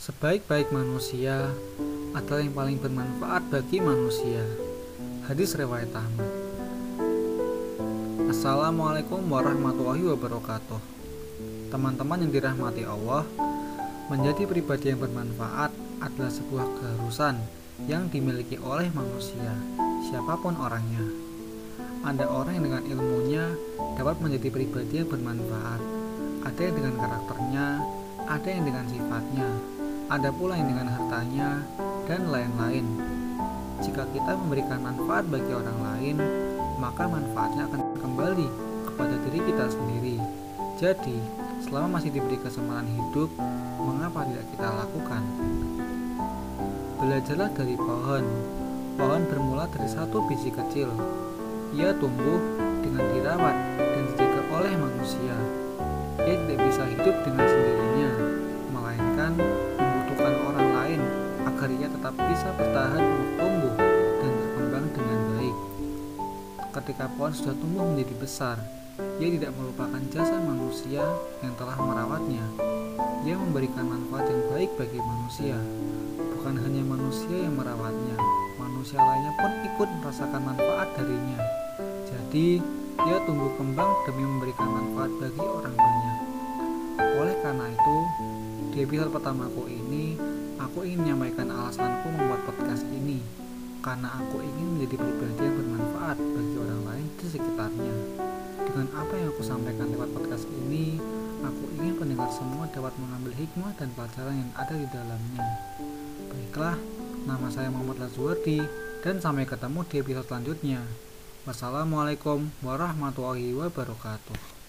Sebaik-baik manusia adalah yang paling bermanfaat bagi manusia. Hadis riwayat Ahmad. Assalamualaikum warahmatullahi wabarakatuh. Teman-teman yang dirahmati Allah, menjadi pribadi yang bermanfaat adalah sebuah keharusan yang dimiliki oleh manusia, siapa pun orangnya. Ada orang yang dengan ilmunya dapat menjadi pribadi yang bermanfaat. Ada yang dengan karakternya, ada yang dengan sifatnya, ada pula yang dengan hartanya, dan lain-lain. Jika kita memberikan manfaat bagi orang lain, maka manfaatnya akan kembali kepada diri kita sendiri. Jadi, selama masih diberi kesempatan hidup, mengapa tidak kita lakukan? Belajarlah dari pohon. Pohon bermula dari satu biji kecil, ia tumbuh dengan dirawat dan dijaga oleh manusia. Ia tidak bisa hidup dengan sendirinya, melainkan agar tetap bisa bertahan tumbuh dan berkembang dengan baik. Ketika pohon sudah tumbuh menjadi besar, ia tidak melupakan jasa manusia yang telah merawatnya. Ia memberikan manfaat yang baik bagi manusia. Bukan hanya manusia yang merawatnya, manusia lainnya pun ikut merasakan manfaat darinya. Jadi, ia tumbuh kembang demi memberikan manfaat bagi orang banyak. Oleh karena itu, di episode pertamaku ini, aku ingin menyampaikan alasanku membuat podcast ini karena aku ingin menjadi pribadi yang bermanfaat bagi orang lain di sekitarnya. Dengan apa yang aku sampaikan lewat podcast ini, aku ingin pendengar semua dapat mengambil hikmah dan pelajaran yang ada di dalamnya. Baiklah, nama saya Muhammad Lazuardi dan sampai ketemu di episode selanjutnya. Wassalamualaikum warahmatullahi wabarakatuh.